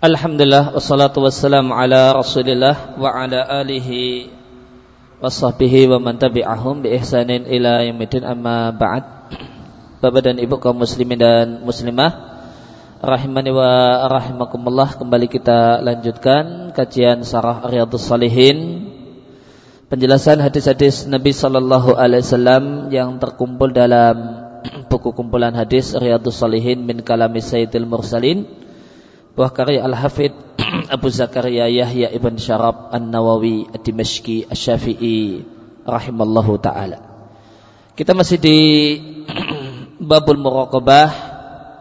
Alhamdulillah wassalatu wassalamu ala Rasulillah wa ala alihi wa sahbihi wa man tabi'ahum bi ihsanin ila yaumil amma ba'd. Bapak dan Ibu kaum muslimin dan muslimah rahimani wa rahimakumullah kembali kita lanjutkan kajian sarah Riyadhus Salihin. Penjelasan hadis-hadis Nabi sallallahu alaihi wasallam yang terkumpul dalam buku kumpulan hadis Riyadhus Salihin min kalami Sayyidil Mursalin buah karya Al-Hafidh Abu Zakaria Yahya Ibn Syarab An-Nawawi Ad-Dimashqi Asy-Syafi'i rahimallahu taala. Kita masih di babul muraqabah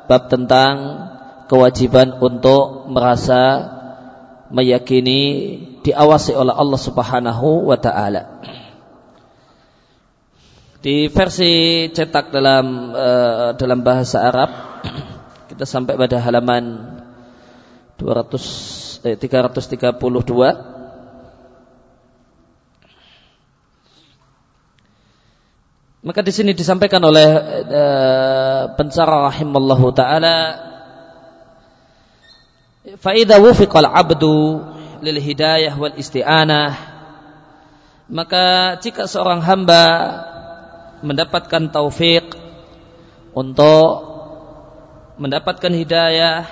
bab tentang kewajiban untuk merasa meyakini diawasi oleh Allah Subhanahu wa taala. Di versi cetak dalam uh, dalam bahasa Arab kita sampai pada halaman 200 eh, 332 Maka di sini disampaikan oleh uh, pencara rahimallahu taala fa idza wufiqal 'abdu lil hidayah wal isti'anah maka jika seorang hamba mendapatkan taufik untuk mendapatkan hidayah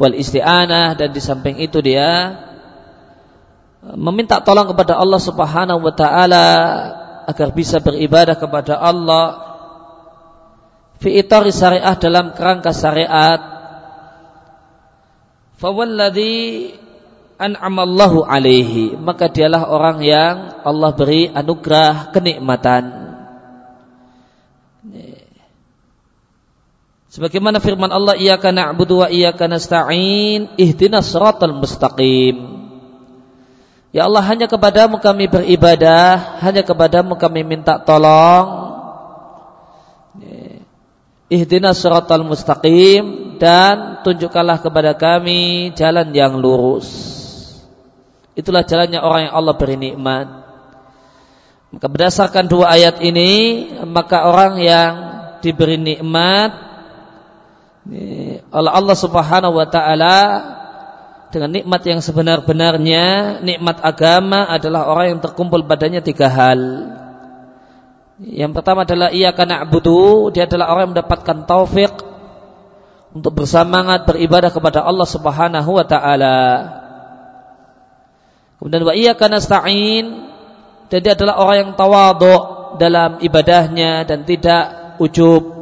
wal isti'anah dan di samping itu dia meminta tolong kepada Allah Subhanahu wa taala agar bisa beribadah kepada Allah fi itari syariah dalam kerangka syariat. Fawalladhi an'amallahu alaihi maka dialah orang yang Allah beri anugerah kenikmatan Sebagaimana firman Allah, "Iyyaka na'budu wa iyyaka nasta'in, ihdinas shiratal mustaqim." Ya Allah, hanya kepadamu kami beribadah, hanya kepadamu kami minta tolong. Ihdinas shiratal mustaqim dan tunjukkanlah kepada kami jalan yang lurus. Itulah jalannya orang yang Allah beri nikmat. Maka berdasarkan dua ayat ini, maka orang yang diberi nikmat oleh Allah Subhanahu wa taala dengan nikmat yang sebenar-benarnya, nikmat agama adalah orang yang terkumpul padanya tiga hal. Yang pertama adalah ia karena abudu, dia adalah orang yang mendapatkan taufik untuk bersemangat beribadah kepada Allah Subhanahu wa taala. Kemudian wa iya karena stain, dia adalah orang yang tawadhu dalam ibadahnya dan tidak ujub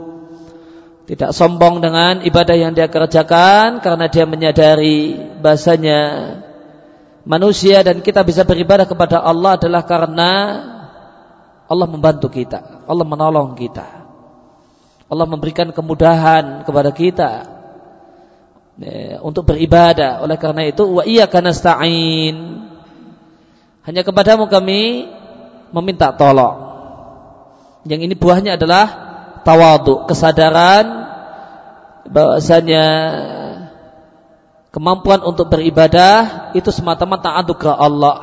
tidak sombong dengan ibadah yang dia kerjakan karena dia menyadari bahasanya manusia dan kita bisa beribadah kepada Allah adalah karena Allah membantu kita, Allah menolong kita. Allah memberikan kemudahan kepada kita ya, untuk beribadah. Oleh karena itu wa iyyaka nasta'in. Hanya kepadamu kami meminta tolong. Yang ini buahnya adalah tawadu, kesadaran bahwasanya kemampuan untuk beribadah itu semata-mata anugerah Allah.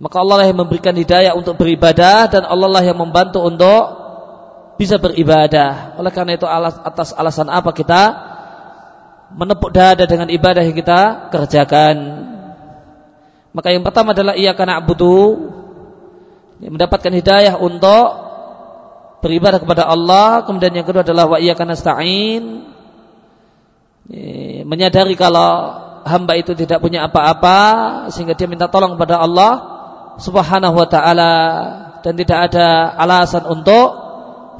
Maka Allah lah yang memberikan hidayah untuk beribadah dan Allah lah yang membantu untuk bisa beribadah. Oleh karena itu atas alasan apa kita menepuk dada dengan ibadah yang kita kerjakan. Maka yang pertama adalah ia karena abudu mendapatkan hidayah untuk beribadah kepada Allah, kemudian yang kedua adalah wa iyyaka nasta'in. Menyadari kalau hamba itu tidak punya apa-apa sehingga dia minta tolong kepada Allah Subhanahu wa taala dan tidak ada alasan untuk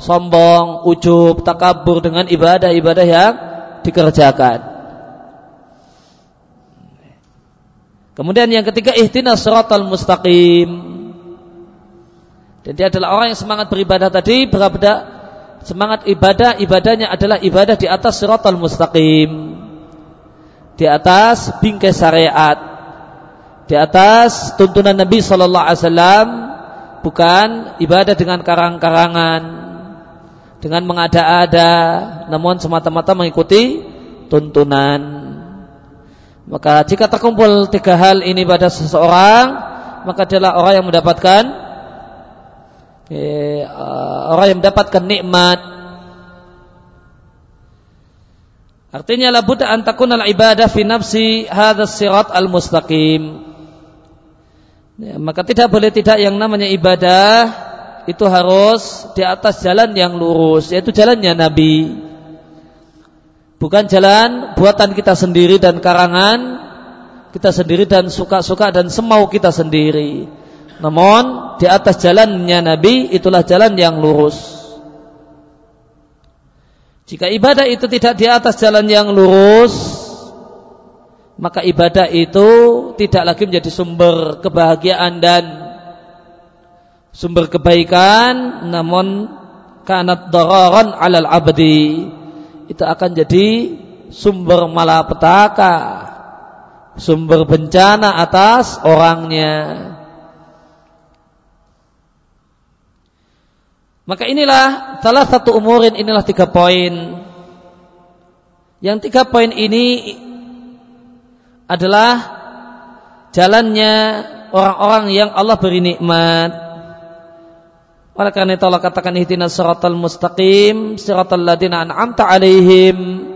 sombong, ujub, takabur dengan ibadah-ibadah yang dikerjakan. Kemudian yang ketiga ihtinas siratal mustaqim. Dan dia adalah orang yang semangat beribadah tadi berada semangat ibadah ibadahnya adalah ibadah di atas siratal mustaqim. Di atas bingkai syariat. Di atas tuntunan Nabi sallallahu alaihi wasallam bukan ibadah dengan karang-karangan dengan mengada-ada namun semata-mata mengikuti tuntunan. Maka jika terkumpul tiga hal ini pada seseorang maka adalah orang yang mendapatkan orang yang mendapatkan nikmat Artinya la budda an takuna ibadah fi nafsi hadzal sirat al-mustaqim. Ya, maka tidak boleh tidak yang namanya ibadah itu harus di atas jalan yang lurus, yaitu jalannya Nabi. Bukan jalan buatan kita sendiri dan karangan kita sendiri dan suka-suka dan semau kita sendiri. Namun di atas jalannya Nabi itulah jalan yang lurus. Jika ibadah itu tidak di atas jalan yang lurus, maka ibadah itu tidak lagi menjadi sumber kebahagiaan dan sumber kebaikan, namun kanat dararan alal abdi. Itu akan jadi sumber malapetaka, sumber bencana atas orangnya. Maka inilah salah satu umurin inilah tiga poin. Yang tiga poin ini adalah jalannya orang-orang yang Allah beri nikmat. Oleh karena itu Allah katakan ihdinas siratal mustaqim siratal ladzina an'amta alaihim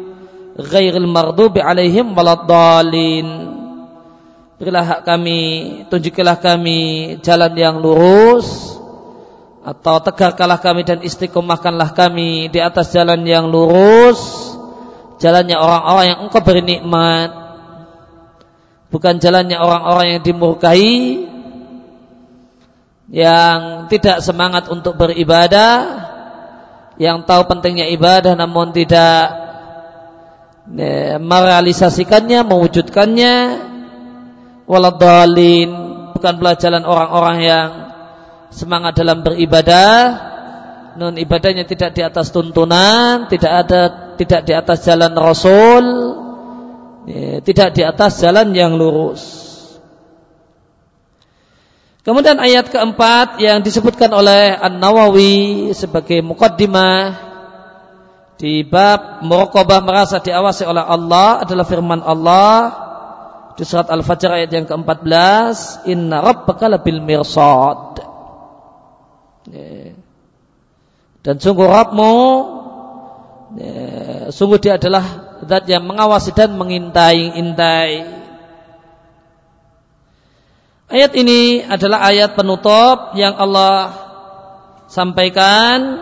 ghairil maghdubi alaihim waladdallin. Berilah hak kami, tunjukilah kami jalan yang lurus atau tegakkanlah kami dan istiqomahkanlah kami di atas jalan yang lurus jalannya orang-orang yang engkau beri nikmat bukan jalannya orang-orang yang dimurkai yang tidak semangat untuk beribadah yang tahu pentingnya ibadah namun tidak ya, merealisasikannya mewujudkannya. Waladhalin bukan pelajaran orang-orang yang semangat dalam beribadah. Non ibadahnya tidak di atas tuntunan tidak ada tidak di atas jalan Rasul. Ya, tidak di atas jalan yang lurus. Kemudian ayat keempat yang disebutkan oleh An-Nawawi sebagai mukaddimah di bab muraqabah merasa diawasi oleh Allah adalah firman Allah. Di surat Al-Fajr ayat yang ke-14, "Inna rabbaka labil mirsad." Ya. Dan sungguh Rabbmu ya, Sungguh dia adalah Zat yang mengawasi dan mengintai-intai Ayat ini adalah ayat penutup Yang Allah Sampaikan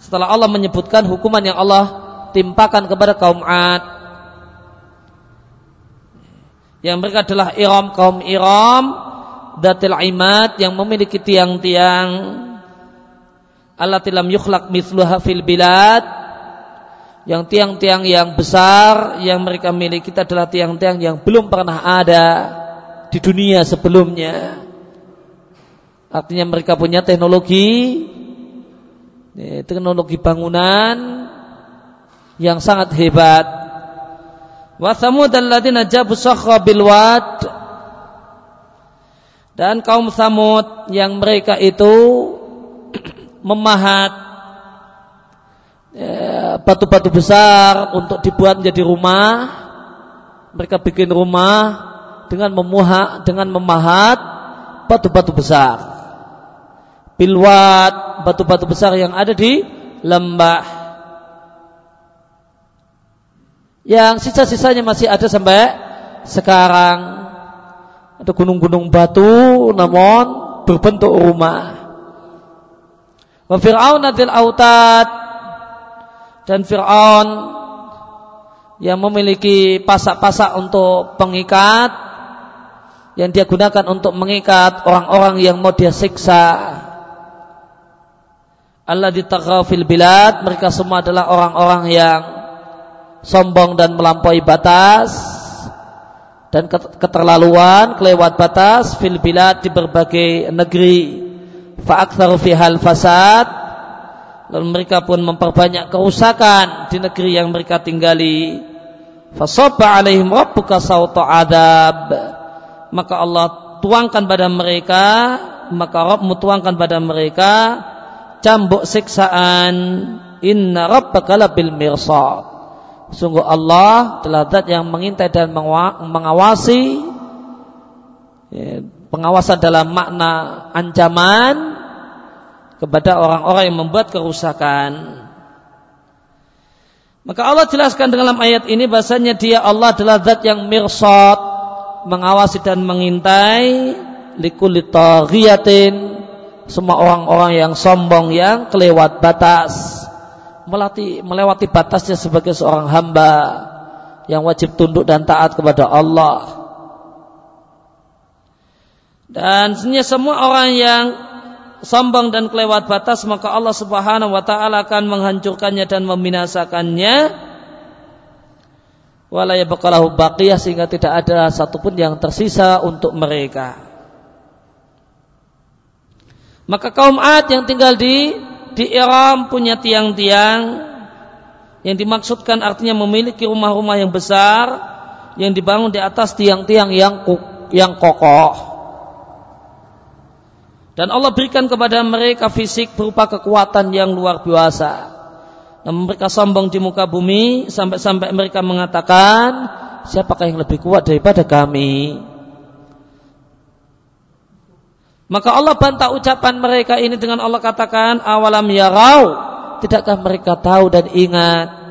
Setelah Allah menyebutkan hukuman yang Allah Timpakan kepada kaum Ad. Yang mereka adalah Iram kaum Iram datil imad yang memiliki tiang-tiang. Allah tilam yukhlak mithluha fil bilad. Yang tiang-tiang yang besar yang mereka miliki kita adalah tiang-tiang yang belum pernah ada di dunia sebelumnya. Artinya mereka punya teknologi teknologi bangunan yang sangat hebat. Wa samud alladziina jabu sakhra bil dan kaum Samud yang mereka itu memahat ya, batu-batu besar untuk dibuat menjadi rumah. Mereka bikin rumah dengan memuha, dengan memahat batu-batu besar. Bilwat, batu-batu besar yang ada di lembah. Yang sisa-sisanya masih ada sampai sekarang ada gunung-gunung batu namun berbentuk rumah. Wa Fir'aun adil autad dan Fir'aun yang memiliki pasak-pasak untuk pengikat yang dia gunakan untuk mengikat orang-orang yang mau dia siksa. Allah ditaghaw fil bilad mereka semua adalah orang-orang yang sombong dan melampaui batas dan keterlaluan kelewat batas fil bilad di berbagai negeri. Fa'aktsaru fihal fasad. Lalu mereka pun memperbanyak kerusakan di negeri yang mereka tinggali. Fasabba alaihim rabbuka sawta adab. Maka Allah tuangkan pada mereka maka Rabbmu tuangkan pada mereka cambuk siksaan. Inna rabbaka labil mirsad Sungguh Allah telah zat yang mengintai dan mengawasi ya, pengawasan dalam makna ancaman kepada orang-orang yang membuat kerusakan. Maka Allah jelaskan dalam ayat ini bahasanya dia Allah adalah zat yang mirsad, mengawasi dan mengintai taghiyatin semua orang-orang yang sombong yang kelewat batas melati, melewati batasnya sebagai seorang hamba yang wajib tunduk dan taat kepada Allah. Dan semua orang yang sombong dan kelewat batas maka Allah Subhanahu wa taala akan menghancurkannya dan membinasakannya wala yabqalahu baqiyah sehingga tidak ada satupun yang tersisa untuk mereka. Maka kaum Ad yang tinggal di di Iram punya tiang-tiang yang dimaksudkan artinya memiliki rumah-rumah yang besar yang dibangun di atas tiang-tiang yang yang kokoh. Dan Allah berikan kepada mereka fisik berupa kekuatan yang luar biasa. Namun mereka sombong di muka bumi sampai-sampai mereka mengatakan, siapakah yang lebih kuat daripada kami? Maka Allah bantah ucapan mereka ini dengan Allah katakan, awalam yarau, tidakkah mereka tahu dan ingat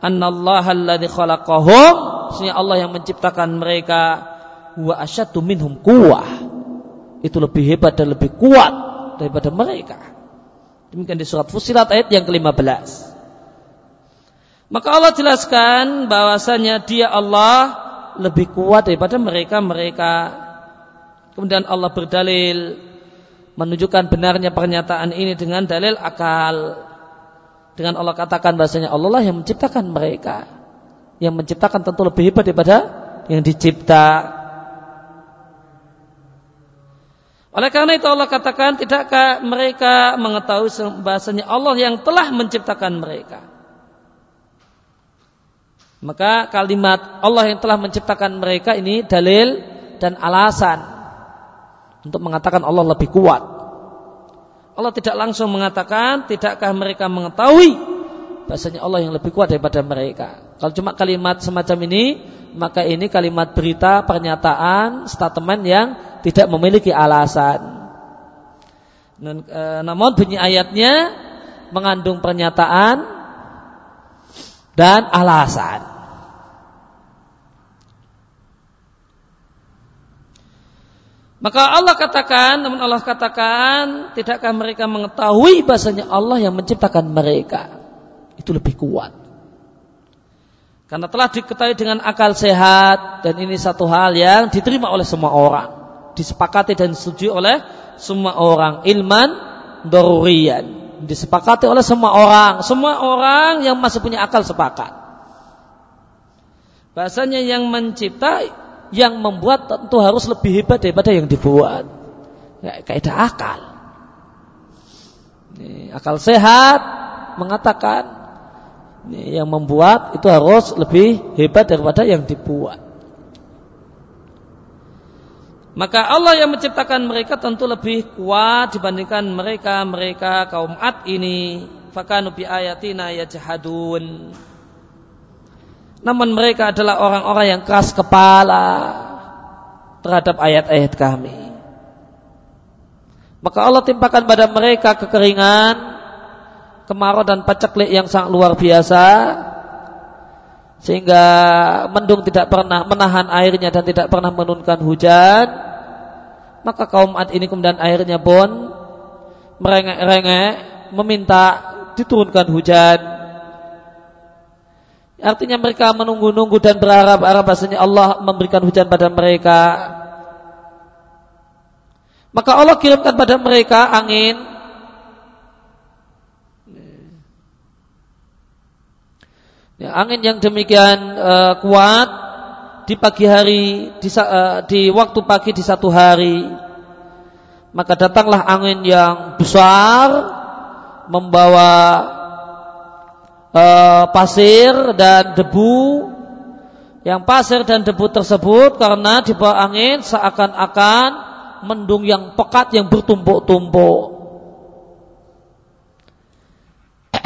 annallaha alladhi khalaqahum, sesungguhnya Allah yang menciptakan mereka wa asyaddu minhum quwwah itu lebih hebat dan lebih kuat daripada mereka. Demikian di surat Fusilat ayat yang ke-15. Maka Allah jelaskan bahwasanya dia Allah lebih kuat daripada mereka-mereka. Kemudian Allah berdalil menunjukkan benarnya pernyataan ini dengan dalil akal. Dengan Allah katakan bahasanya Allah lah yang menciptakan mereka. Yang menciptakan tentu lebih hebat daripada yang dicipta. Oleh karena itu Allah katakan tidakkah mereka mengetahui bahasanya Allah yang telah menciptakan mereka. Maka kalimat Allah yang telah menciptakan mereka ini dalil dan alasan untuk mengatakan Allah lebih kuat. Allah tidak langsung mengatakan tidakkah mereka mengetahui bahasanya Allah yang lebih kuat daripada mereka. Kalau cuma kalimat semacam ini maka ini kalimat berita, pernyataan, statement yang tidak memiliki alasan. E, namun bunyi ayatnya mengandung pernyataan dan alasan. Maka Allah katakan, namun Allah katakan, tidakkah mereka mengetahui bahasanya Allah yang menciptakan mereka? Itu lebih kuat. Karena telah diketahui dengan akal sehat dan ini satu hal yang diterima oleh semua orang. Disepakati dan disetujui oleh semua orang. Ilman dorurian. Disepakati oleh semua orang. Semua orang yang masih punya akal sepakat. Bahasanya yang mencipta, yang membuat tentu harus lebih hebat daripada yang dibuat. Ya, kaidah akal. Ini, akal sehat mengatakan yang membuat itu harus lebih hebat daripada yang dibuat. Maka Allah yang menciptakan mereka tentu lebih kuat dibandingkan mereka-mereka kaum Ad ini. Fakanu bi ayatina yajhadun. Namun mereka adalah orang-orang yang keras kepala terhadap ayat-ayat kami. Maka Allah timpakan pada mereka kekeringan kemarau dan paceklik yang sangat luar biasa sehingga mendung tidak pernah menahan airnya dan tidak pernah menurunkan hujan maka kaum Ad ini kemudian airnya pun merengek-rengek meminta diturunkan hujan artinya mereka menunggu-nunggu dan berharap-harap bahasanya Allah memberikan hujan pada mereka. Maka Allah kirimkan pada mereka angin. Ya, angin yang demikian uh, kuat di pagi hari di, uh, di waktu pagi di satu hari. Maka datanglah angin yang besar membawa uh, pasir dan debu. Yang pasir dan debu tersebut karena di bawah angin seakan-akan mendung yang pekat yang bertumpuk-tumpuk.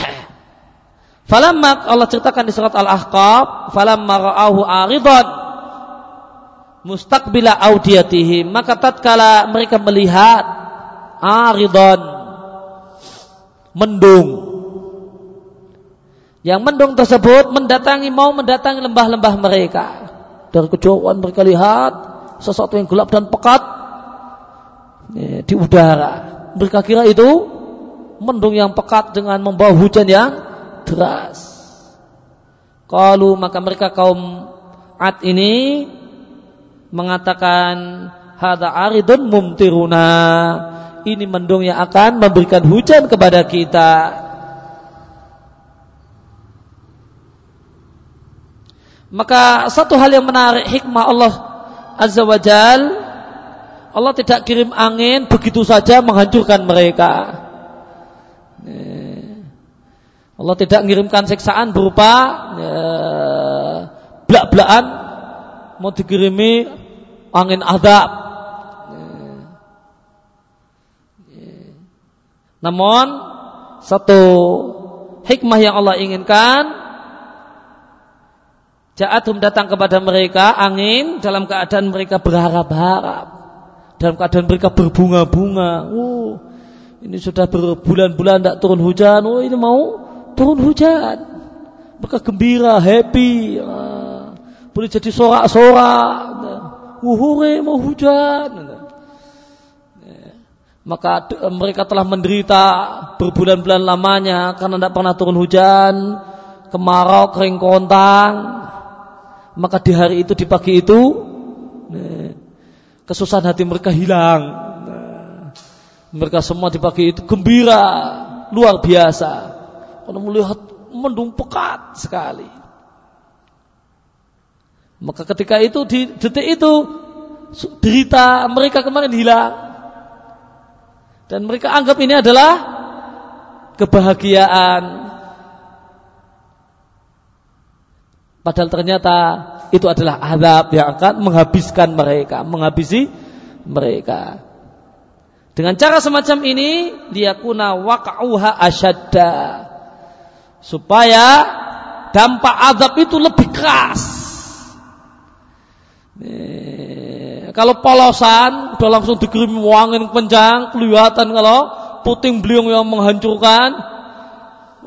Falamma Allah ceritakan di surat Al-Ahqaf, falamma ra'ahu aridan mustaqbila audiyatihi, maka tatkala mereka melihat aridan mendung Yang mendung tersebut mendatangi mau mendatangi lembah-lembah mereka. Dari kejauhan mereka lihat sesuatu yang gelap dan pekat ya, di udara. Mereka kira itu mendung yang pekat dengan membawa hujan yang deras. Kalau maka mereka kaum Ad ini mengatakan hada aridun mumtiruna. Ini mendung yang akan memberikan hujan kepada kita. Maka satu hal yang menarik hikmah Allah Azza wa Jal Allah tidak kirim angin begitu saja menghancurkan mereka. Allah tidak mengirimkan siksaan berupa ya, belak-belakan mau dikirimi angin adab namun satu hikmah yang Allah inginkan Ja'atum datang kepada mereka angin dalam keadaan mereka berharap-harap. Dalam keadaan mereka berbunga-bunga. Oh, ini sudah berbulan-bulan tidak turun hujan. Oh, ini mau turun hujan. Mereka gembira, happy. Ah, boleh jadi sorak-sorak. Uhure mau hujan. Maka mereka telah menderita berbulan-bulan lamanya karena tidak pernah turun hujan, kemarau, kering kontang, maka di hari itu di pagi itu kesusahan hati mereka hilang. Mereka semua di pagi itu gembira luar biasa. Karena melihat mendung pekat sekali. Maka ketika itu di detik itu derita mereka kemarin hilang. Dan mereka anggap ini adalah kebahagiaan Padahal ternyata itu adalah azab yang akan menghabiskan mereka, menghabisi mereka. Dengan cara semacam ini dia kuna waqa'uha asyadda. Supaya dampak azab itu lebih keras. kalau polosan udah langsung dikirim angin kencang, kelihatan kalau puting beliung yang menghancurkan,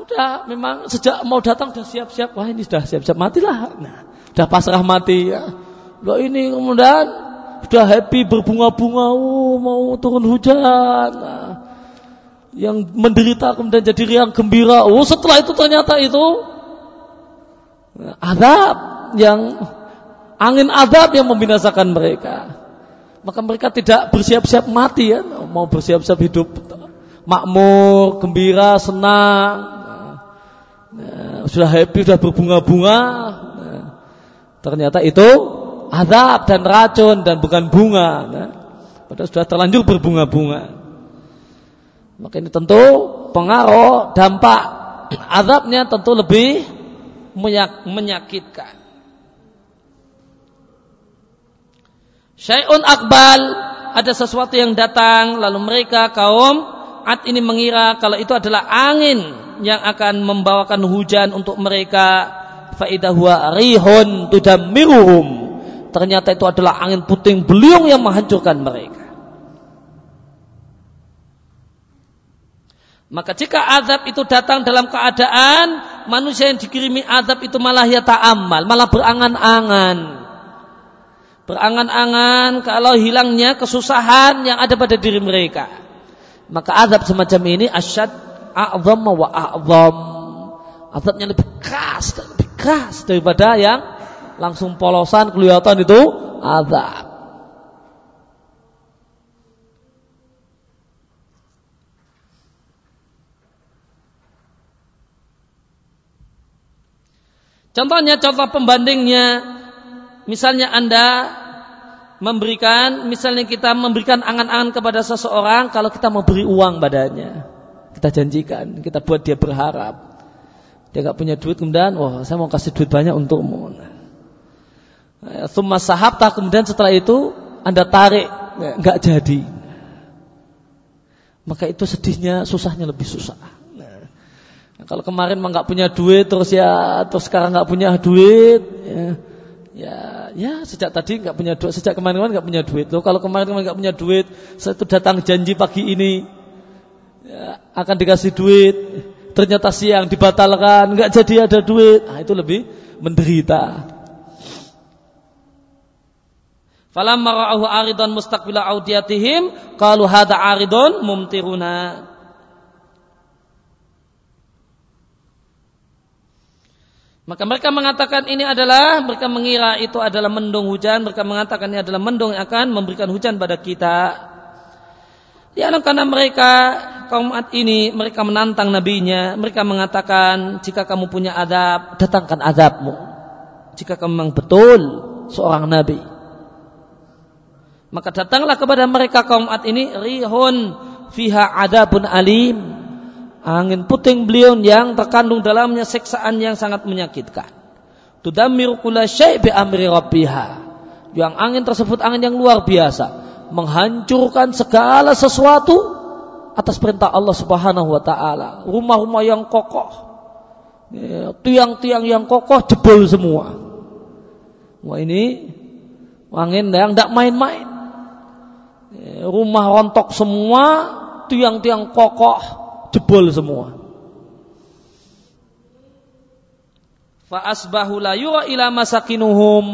Udah memang sejak mau datang sudah siap-siap. Wah ini sudah siap-siap matilah. Nah, sudah pasrah mati ya. Loh ini kemudian sudah happy berbunga-bunga, oh, mau turun hujan. Nah, yang menderita kemudian jadi riang gembira. Oh setelah itu ternyata itu adab yang angin adab yang membinasakan mereka. Maka mereka tidak bersiap-siap mati ya, mau bersiap-siap hidup makmur, gembira, senang. Nah, sudah happy, sudah berbunga-bunga. Nah, ternyata itu azab dan racun dan bukan bunga. Nah, padahal sudah terlanjur berbunga-bunga. Maka ini tentu pengaruh dampak azabnya tentu lebih menyakitkan. Syai'un akbal ada sesuatu yang datang lalu mereka kaum Ad ini mengira kalau itu adalah angin yang akan membawakan hujan untuk mereka. Faidah rihun ternyata itu adalah angin puting beliung yang menghancurkan mereka. Maka jika azab itu datang dalam keadaan manusia yang dikirimi azab itu malah ya ta'amal malah berangan-angan. Berangan-angan kalau hilangnya kesusahan yang ada pada diri mereka. Maka azab semacam ini asyad a'zam wa a'zam. Azabnya lebih keras dan lebih keras daripada yang langsung polosan kelihatan itu azab. Contohnya, contoh pembandingnya, misalnya Anda memberikan, misalnya kita memberikan angan-angan kepada seseorang kalau kita mau beri uang padanya. Kita janjikan, kita buat dia berharap. Dia nggak punya duit kemudian, wah saya mau kasih duit banyak untukmu. Summa sahab tak kemudian setelah itu anda tarik nggak jadi. Maka itu sedihnya, susahnya lebih susah. Nah, kalau kemarin mah nggak punya duit terus ya terus sekarang nggak punya duit ya, ya ya sejak tadi nggak punya duit sejak kemarin nggak punya duit loh kalau kemarin nggak punya duit saya itu datang janji pagi ini ya, akan dikasih duit ternyata siang dibatalkan, nggak jadi ada duit, nah, itu lebih menderita. Falamma ra'ahu aridan mustaqbila audiyatihim qalu hadza aridun mumtiruna. Maka mereka mengatakan ini adalah mereka mengira itu adalah mendung hujan, mereka mengatakan ini adalah mendung yang akan memberikan hujan pada kita. Ya karena mereka kaum Ad ini mereka menantang nabinya, mereka mengatakan jika kamu punya adab, datangkan adabmu. Jika kamu memang betul seorang nabi. Maka datanglah kepada mereka kaum Ad ini rihun fiha adabun alim angin puting beliung yang terkandung dalamnya seksaan yang sangat menyakitkan. Tudammiru kulla syai' bi amri rabbiha. Yang angin tersebut angin yang luar biasa, menghancurkan segala sesuatu atas perintah Allah Subhanahu wa taala. Rumah-rumah yang kokoh, ya, tiang-tiang yang kokoh jebol semua. Wah ini angin yang tidak main-main. Ya, rumah rontok semua, tiang-tiang kokoh jebol semua. Fa asbahu la yura ila masakinuhum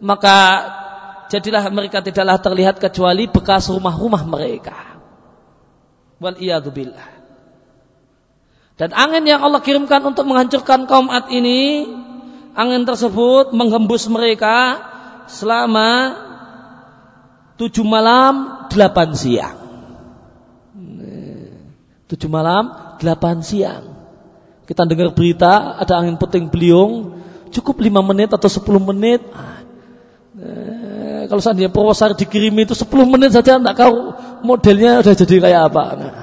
maka jadilah mereka tidaklah terlihat kecuali bekas rumah-rumah mereka. Wal billah. Dan angin yang Allah kirimkan untuk menghancurkan kaum Ad ini, angin tersebut menghembus mereka selama tujuh malam, delapan siang. Tujuh malam, delapan siang. Kita dengar berita ada angin puting beliung, cukup lima menit atau sepuluh menit. Eh, kalau seandainya Purwosari dikirimi itu sepuluh menit saja tidak tahu modelnya udah jadi kayak apa. Nah,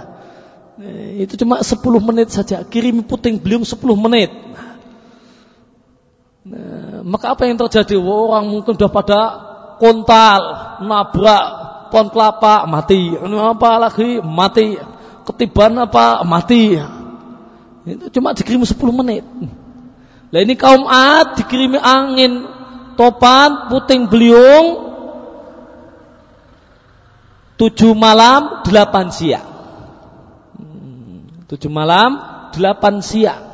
itu cuma sepuluh menit saja, kirimi puting beliung sepuluh menit. Nah, maka apa yang terjadi? Orang mungkin sudah pada kontal, nabrak pohon kelapa, mati. Apa lagi? Mati ketiban apa mati. Itu cuma dikirim 10 menit. Lah ini kaum Ad dikirimi angin topan puting beliung tujuh malam delapan siang. Tujuh malam delapan siang.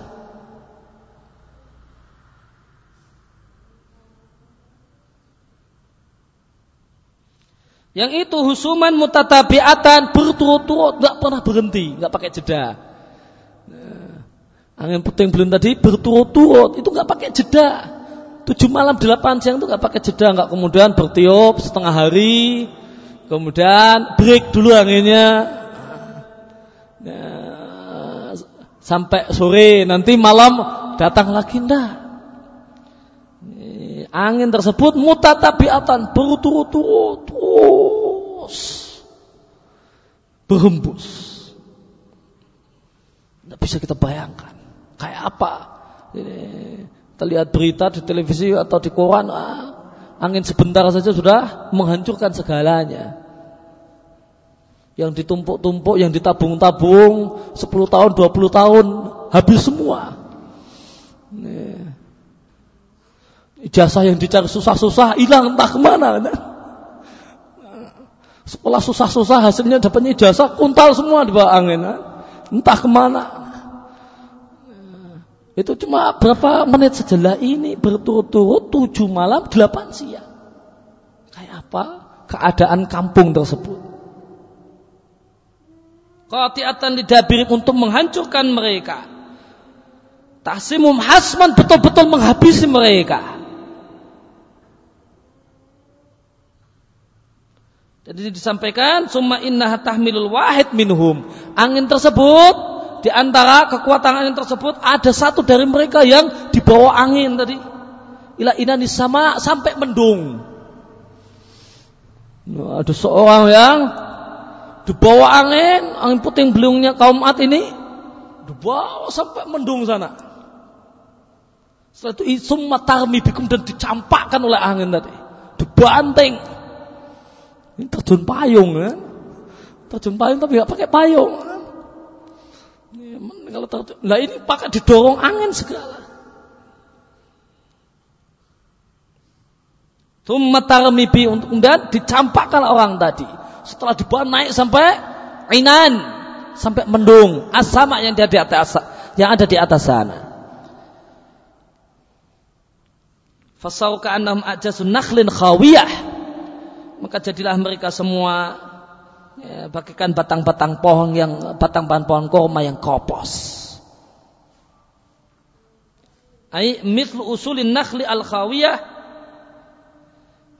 Yang itu husuman mutatabiatan berturut-turut nggak pernah berhenti, nggak pakai jeda. Nah, angin puting belum tadi berturut-turut itu nggak pakai jeda. Tujuh malam delapan siang itu nggak pakai jeda, nggak kemudian bertiup setengah hari, kemudian break dulu anginnya. Nah, sampai sore nanti malam datang lagi ndak angin tersebut mutatabiatan berturut-turut berhembus. Tidak bisa kita bayangkan kayak apa. Ini, kita lihat berita di televisi atau di koran, ah, angin sebentar saja sudah menghancurkan segalanya. Yang ditumpuk-tumpuk, yang ditabung-tabung 10 tahun, 20 tahun habis semua. Ijazah yang dicari susah-susah hilang entah ke mana. Sekolah susah-susah hasilnya dapatnya ijazah kuntal semua di bawah angin. Entah ke mana. Itu cuma berapa menit sejelah ini berturut-turut tujuh malam delapan siang. Kayak apa keadaan kampung tersebut? Qati'atan didabirin untuk menghancurkan mereka. Tahsimum hasman betul-betul menghabisi mereka. Jadi disampaikan summa inna tahmilul wahid minhum. Angin tersebut di antara kekuatan angin tersebut ada satu dari mereka yang dibawa angin tadi. Ila inani sama sampai mendung. Ada seorang yang dibawa angin, angin puting beliungnya kaum Ad ini dibawa sampai mendung sana. Setelah itu summa tarmi bikum dan dicampakkan oleh angin tadi. Dibanting ini terjun payung kan? Terjun payung tapi nggak pakai payung kan? Kalau terjun, lah ini pakai didorong angin segala. Tumma tarmibi untuk kemudian dicampakkan orang tadi. Setelah dibawa naik sampai Inan, sampai mendung asama yang ada di atas yang ada di atas sana. Fasau ka'annahum ajasun nakhlin khawiyah. Maka jadilah mereka semua ya, bagikan batang-batang pohon yang batang-batang pohon korma yang kopos. Ai mithlu usulin nakhli al khawiyah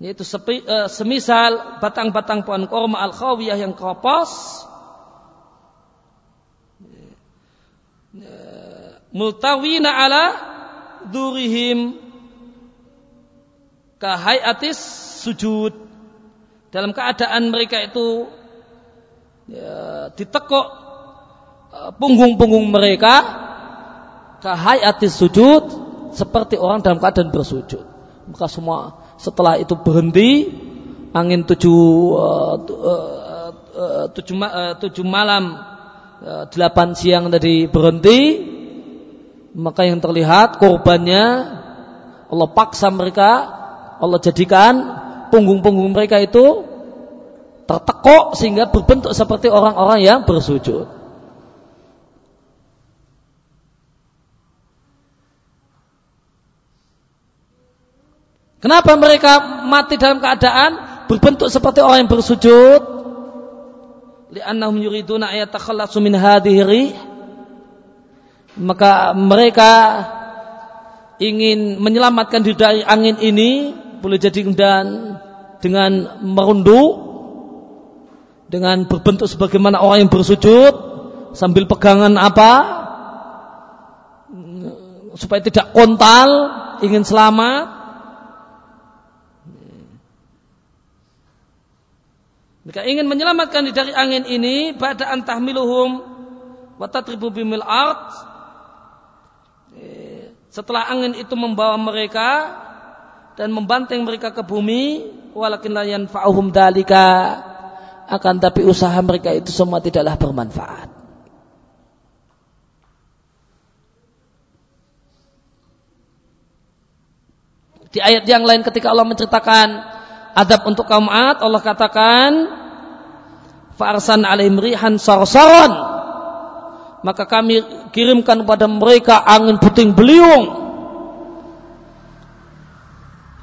yaitu sepi, uh, semisal batang-batang pohon korma al khawiyah yang kopos multawina ala durihim kahayatis sujud dalam keadaan mereka itu ya, ditekuk uh, punggung-punggung mereka kahayatis sujud seperti orang dalam keadaan bersujud. Maka semua setelah itu berhenti angin tujuh uh, uh, uh, tujuh, uh, tujuh malam delapan siang tadi berhenti maka yang terlihat korbannya Allah paksa mereka Allah jadikan punggung-punggung mereka itu tertekuk sehingga berbentuk seperti orang-orang yang bersujud. Kenapa mereka mati dalam keadaan berbentuk seperti orang yang bersujud? Li'annahum yuriduna ayatakhallasu min hadhihi Maka mereka ingin menyelamatkan diri dari angin ini boleh jadi dan dengan merunduk dengan berbentuk sebagaimana orang yang bersujud sambil pegangan apa supaya tidak kontal ingin selamat Mereka ingin menyelamatkan dari angin ini pada antahmiluhum wa tatribu bimil art. Setelah angin itu membawa mereka dan membanting mereka ke bumi, walakin la yanfa'uhum dalika akan tapi usaha mereka itu semua tidaklah bermanfaat. Di ayat yang lain ketika Allah menceritakan adab untuk kaum Ad Allah katakan farsan alaihim rihan sarsaran. Maka kami kirimkan kepada mereka angin puting beliung.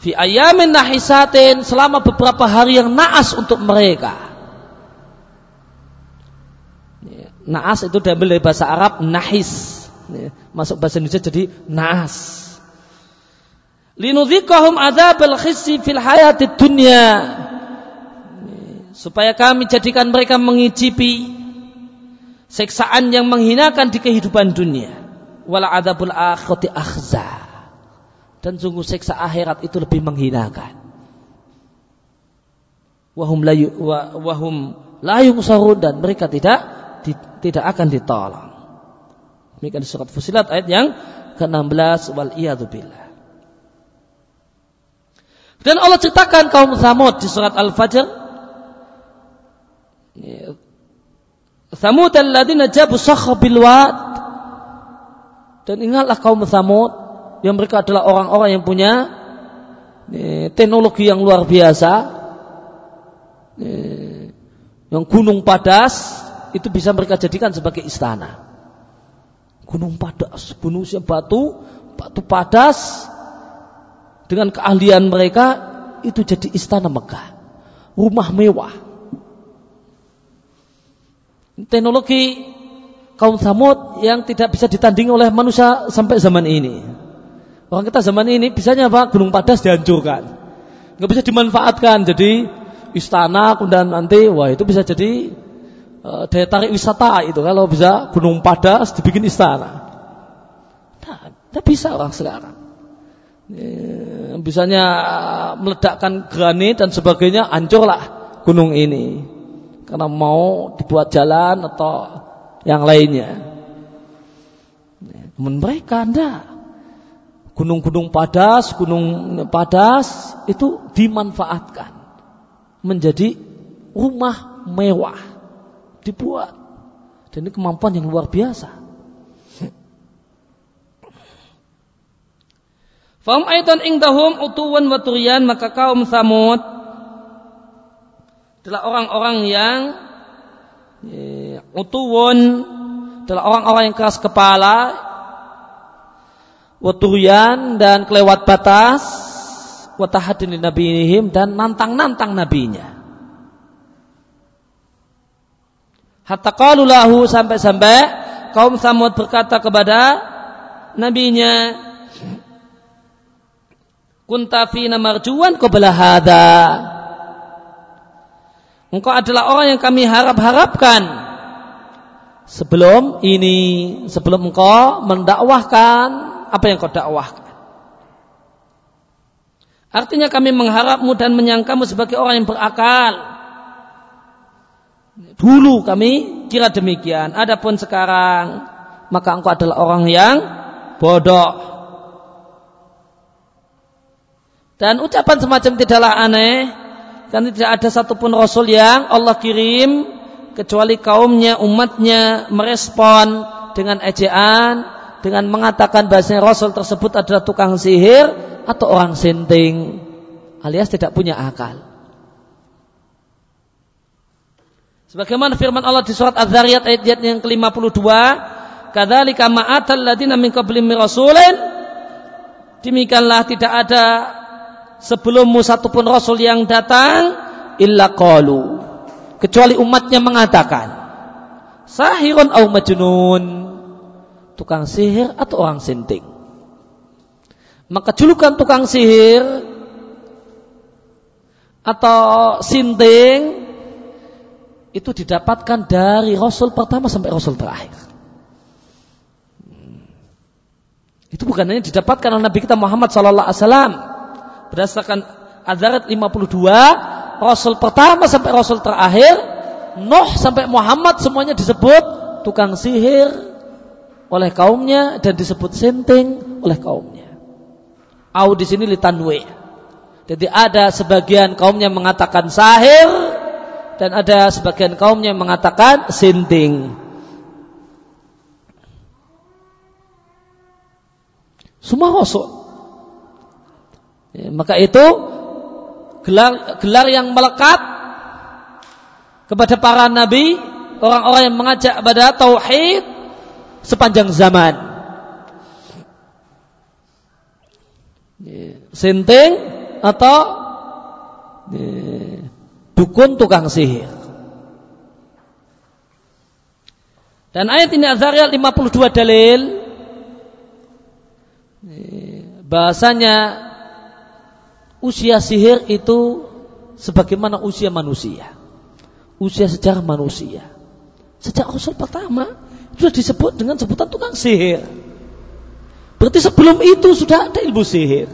Fi ayamin nahisatin selama beberapa hari yang naas untuk mereka naas itu diambil dari bahasa Arab nahis. Masuk bahasa Indonesia jadi naas. Linudzikahum adzabal khisyi fil hayatid dunya. Supaya kami jadikan mereka mengicipi seksaan yang menghinakan di kehidupan dunia. Wala adzabul akhirati akhza. Dan sungguh seksa akhirat itu lebih menghinakan. Wahum la wahum la dan mereka tidak tidak akan ditolong demikian surat Fusilat ayat yang ke-16 wal billah dan Allah ceritakan kaum Samud di surat Al-Fajr. Samud alladzina jabu sakha bil Dan ingatlah kaum Samud yang mereka adalah orang-orang yang punya teknologi yang luar biasa. Yang gunung padas itu bisa mereka jadikan sebagai istana. Gunung padas, gunung batu, batu padas, dengan keahlian mereka itu jadi istana Mekah. Rumah mewah. Teknologi kaum Samud yang tidak bisa ditandingi oleh manusia sampai zaman ini. Orang kita zaman ini bisanya apa? Gunung Padas dihancurkan. Nggak bisa dimanfaatkan jadi istana kemudian nanti wah itu bisa jadi uh, daya tarik wisata itu kalau bisa Gunung Padas dibikin istana. Nah, tidak bisa orang sekarang. Eh, bisanya meledakkan granit dan sebagainya hancurlah gunung ini karena mau dibuat jalan atau yang lainnya. Namun mereka anda gunung-gunung padas, gunung padas itu dimanfaatkan menjadi rumah mewah dibuat dan ini kemampuan yang luar biasa. Fahum aidan indahum utuwan wa turian maka kaum Samud adalah orang-orang yang ya, Utuwun adalah orang-orang yang keras kepala, waturian dan kelewat batas, watahadin nabihim dan nantang-nantang nabinya. Hatta qalulahu sampai-sampai kaum Samud berkata kepada nabinya, Kunta fina marjuan qabla hadha. Engkau adalah orang yang kami harap-harapkan sebelum ini, sebelum engkau mendakwahkan apa yang kau dakwahkan. Artinya kami mengharapmu dan menyangkamu sebagai orang yang berakal. Dulu kami kira demikian. Adapun sekarang maka engkau adalah orang yang bodoh. Dan ucapan semacam tidaklah aneh karena tidak ada satupun rasul yang Allah kirim kecuali kaumnya, umatnya merespon dengan ejaan, dengan mengatakan bahasanya rasul tersebut adalah tukang sihir atau orang senting alias tidak punya akal. Sebagaimana firman Allah di surat Az-Zariyat ayat yang ke-52, "Kadzalika ma'atal ladina min qablim rasulin" Demikianlah tidak ada sebelummu satupun rasul yang datang illa qalu. Kecuali umatnya mengatakan sahirun au majnun. Tukang sihir atau orang sinting? Maka julukan tukang sihir atau sinting itu didapatkan dari rasul pertama sampai rasul terakhir itu bukan hanya didapatkan oleh Nabi kita Muhammad sallallahu alaihi wasallam berdasarkan Adzarat 52 Rasul pertama sampai Rasul terakhir Nuh sampai Muhammad semuanya disebut tukang sihir oleh kaumnya dan disebut senting oleh kaumnya. Au di sini litanwe. Jadi ada sebagian kaumnya mengatakan sahir dan ada sebagian kaumnya mengatakan senting. Semua rasul Ya, maka itu gelar gelar yang melekat kepada para nabi, orang-orang yang mengajak kepada tauhid sepanjang zaman. Ya, senting atau ya, dukun tukang sihir. Dan ayat ini Azariah 52 dalil bahasanya usia sihir itu sebagaimana usia manusia. Usia sejarah manusia. Sejak Rasul pertama sudah disebut dengan sebutan tukang sihir. Berarti sebelum itu sudah ada ilmu sihir.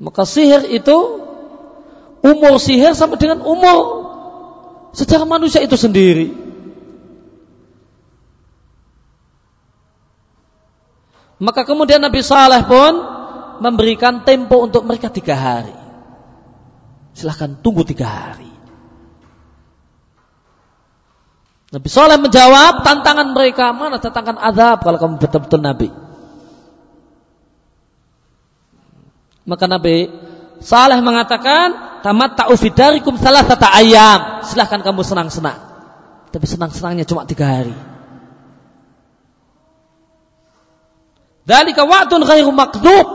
Maka sihir itu umur sihir sama dengan umur sejarah manusia itu sendiri. Maka kemudian Nabi Saleh pun memberikan tempo untuk mereka tiga hari. Silahkan tunggu tiga hari. Nabi Soleh menjawab tantangan mereka mana tantangan azab kalau kamu betul-betul Nabi. Maka Nabi Saleh mengatakan tamat ta'ufidarikum salah satu ayam. Silahkan kamu senang-senang. Tapi senang-senangnya cuma tiga hari. Dalika wa'dun ghairu makdub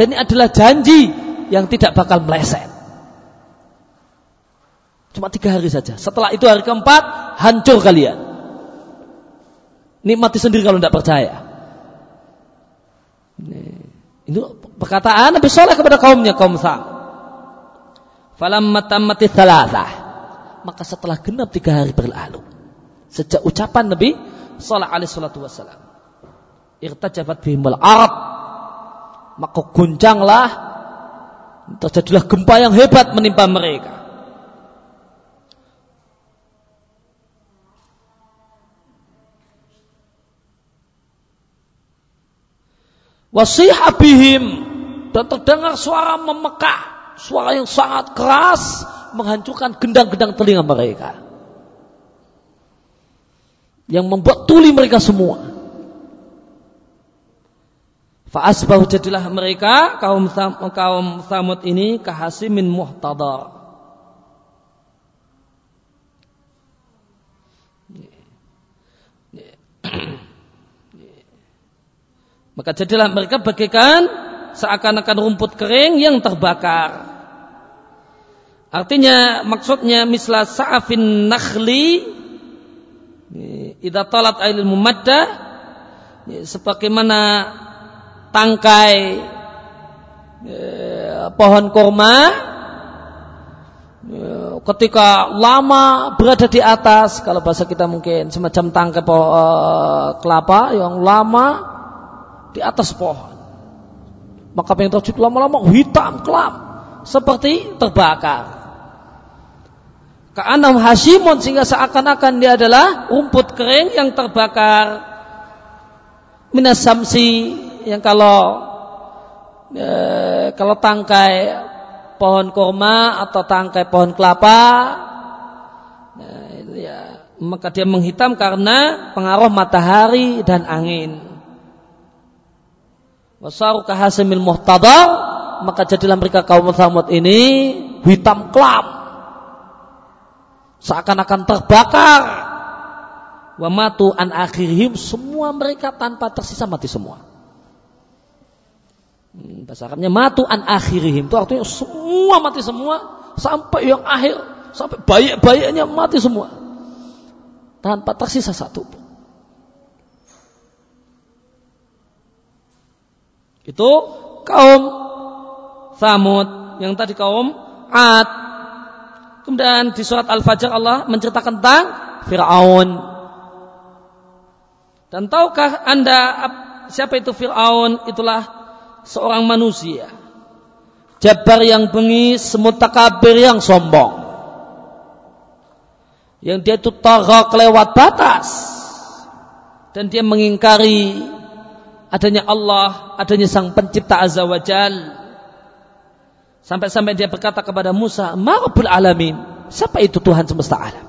dan ini adalah janji yang tidak bakal meleset. Cuma tiga hari saja. Setelah itu hari keempat, hancur kalian. Nikmati sendiri kalau tidak percaya. Ini perkataan Nabi Soleh kepada kaumnya, kaum Sam. Maka setelah genap tiga hari berlalu. Sejak ucapan Nabi Soleh alaihi salatu wassalam. Irtajabat Arab maka guncanglah terjadilah gempa yang hebat menimpa mereka. Wasihabihim dan terdengar suara memekak, suara yang sangat keras menghancurkan gendang-gendang telinga mereka. Yang membuat tuli mereka semua. Fa'asbahu jadilah mereka kaum kaum Samud ini kahasimin muhtadar. Maka jadilah mereka bagaikan seakan-akan rumput kering yang terbakar. Artinya maksudnya misla sa'afin nakhli idza talat ailil mumadda sebagaimana tangkai eh, pohon kurma eh, ketika lama berada di atas kalau bahasa kita mungkin semacam tangkai pohon eh, kelapa yang lama di atas pohon maka yang terjadi lama-lama hitam kelam seperti terbakar Ka'anam hasimun sehingga seakan-akan dia adalah rumput kering yang terbakar. Minas samsi yang kalau e, kalau tangkai pohon kurma atau tangkai pohon kelapa e, ya, maka dia menghitam karena pengaruh matahari dan angin. Wasaru kahasimil muhtadar maka jadilah mereka kaum Samud ini hitam kelam seakan-akan terbakar. Wa matu an akhirihim semua mereka tanpa tersisa mati semua. Hmm, bahasa Arabnya matu an akhirihim itu artinya semua mati semua sampai yang akhir sampai bayi-bayinya mati semua. Tanpa tersisa satu pun itu kaum Samud yang tadi kaum Ad Kemudian di surat Al-Fajr Allah menceritakan tentang Fir'aun. Dan tahukah anda siapa itu Fir'aun? Itulah seorang manusia. Jabar yang bengis, semutakabir yang sombong. Yang dia itu tarak lewat batas. Dan dia mengingkari adanya Allah, adanya sang pencipta azza wa jalla Sampai-sampai dia berkata kepada Musa, Ma'rabul alamin. Siapa itu Tuhan semesta alam?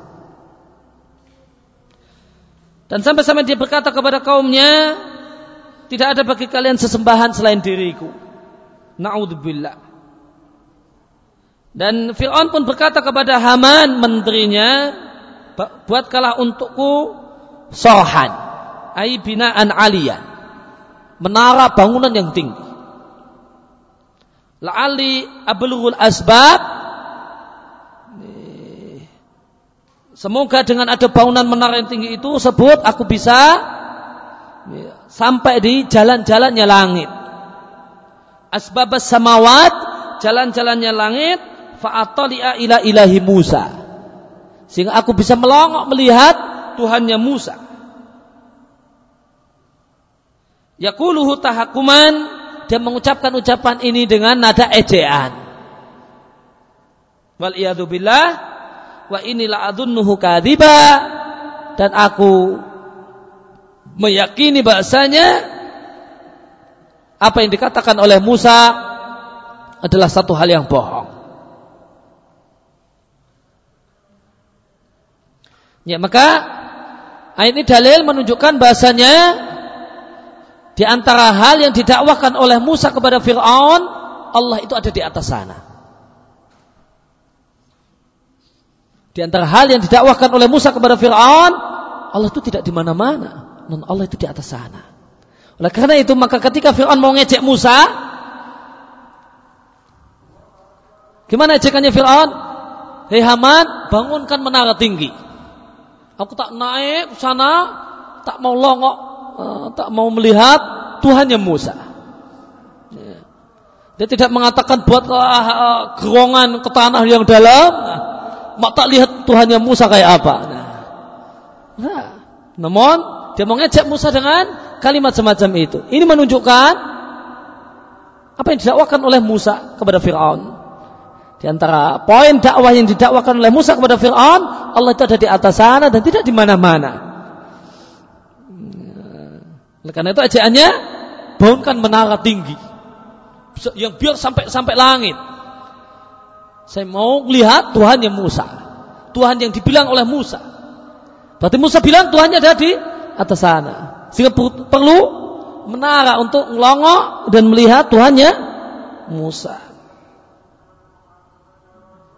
Dan sampai-sampai dia berkata kepada kaumnya, tidak ada bagi kalian sesembahan selain diriku. Na'udzubillah. Dan Fir'aun pun berkata kepada Haman menterinya, buatkanlah untukku sohan, ai binaan aliyah, menara bangunan yang tinggi. La'ali ablughul asbab Semoga dengan ada bangunan menara yang tinggi itu sebut aku bisa sampai di jalan-jalannya langit. Asbabas samawat, jalan-jalannya langit, fa'atali'a ila ilahi Musa. Sehingga aku bisa melongok melihat Tuhannya Musa. Yakuluhu tahakuman dia mengucapkan ucapan ini dengan nada ejaan. Wal billah wa inilah adunnuhu kadiba dan aku meyakini bahasanya apa yang dikatakan oleh Musa adalah satu hal yang bohong. Ya maka ini dalil menunjukkan bahasanya di antara hal yang didakwahkan oleh Musa kepada Fir'aun, Allah itu ada di atas sana. Di antara hal yang didakwahkan oleh Musa kepada Fir'aun, Allah itu tidak di mana-mana. Non Allah itu di atas sana. Oleh karena itu maka ketika Fir'aun mau ngecek Musa, gimana ejekannya Fir'aun? Hei Haman, bangunkan menara tinggi. Aku tak naik sana, tak mau longok uh, tak mau melihat Tuhannya Musa. Ya. Dia tidak mengatakan buatlah uh, gerongan ke tanah yang dalam, mak tak lihat Tuhannya Musa kayak apa. Nah. Nah. Namun dia mau ngejek Musa dengan kalimat semacam itu. Ini menunjukkan apa yang didakwakan oleh Musa kepada Fir'aun. Di antara poin dakwah yang didakwakan oleh Musa kepada Fir'aun, Allah itu ada di atas sana dan tidak di mana-mana. Karena itu ajaannya bangunkan menara tinggi yang biar sampai sampai langit. Saya mau lihat Tuhan yang Musa. Tuhan yang dibilang oleh Musa. Berarti Musa bilang Tuhannya ada di atas sana. Sehingga perlu menara untuk ngelongok dan melihat Tuhannya Musa.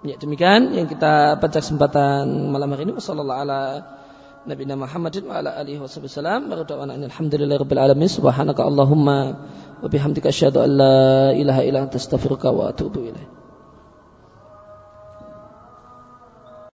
Ya demikian yang kita baca kesempatan malam hari ini. Wassalamualaikum Nabi Muhammadin wa ala alihi wasallam. Wa alhamdulillahi alamin. Subhanaka Allahumma wa bihamdika asyhadu an la ilaha illa anta astaghfiruka wa atubu ilaik.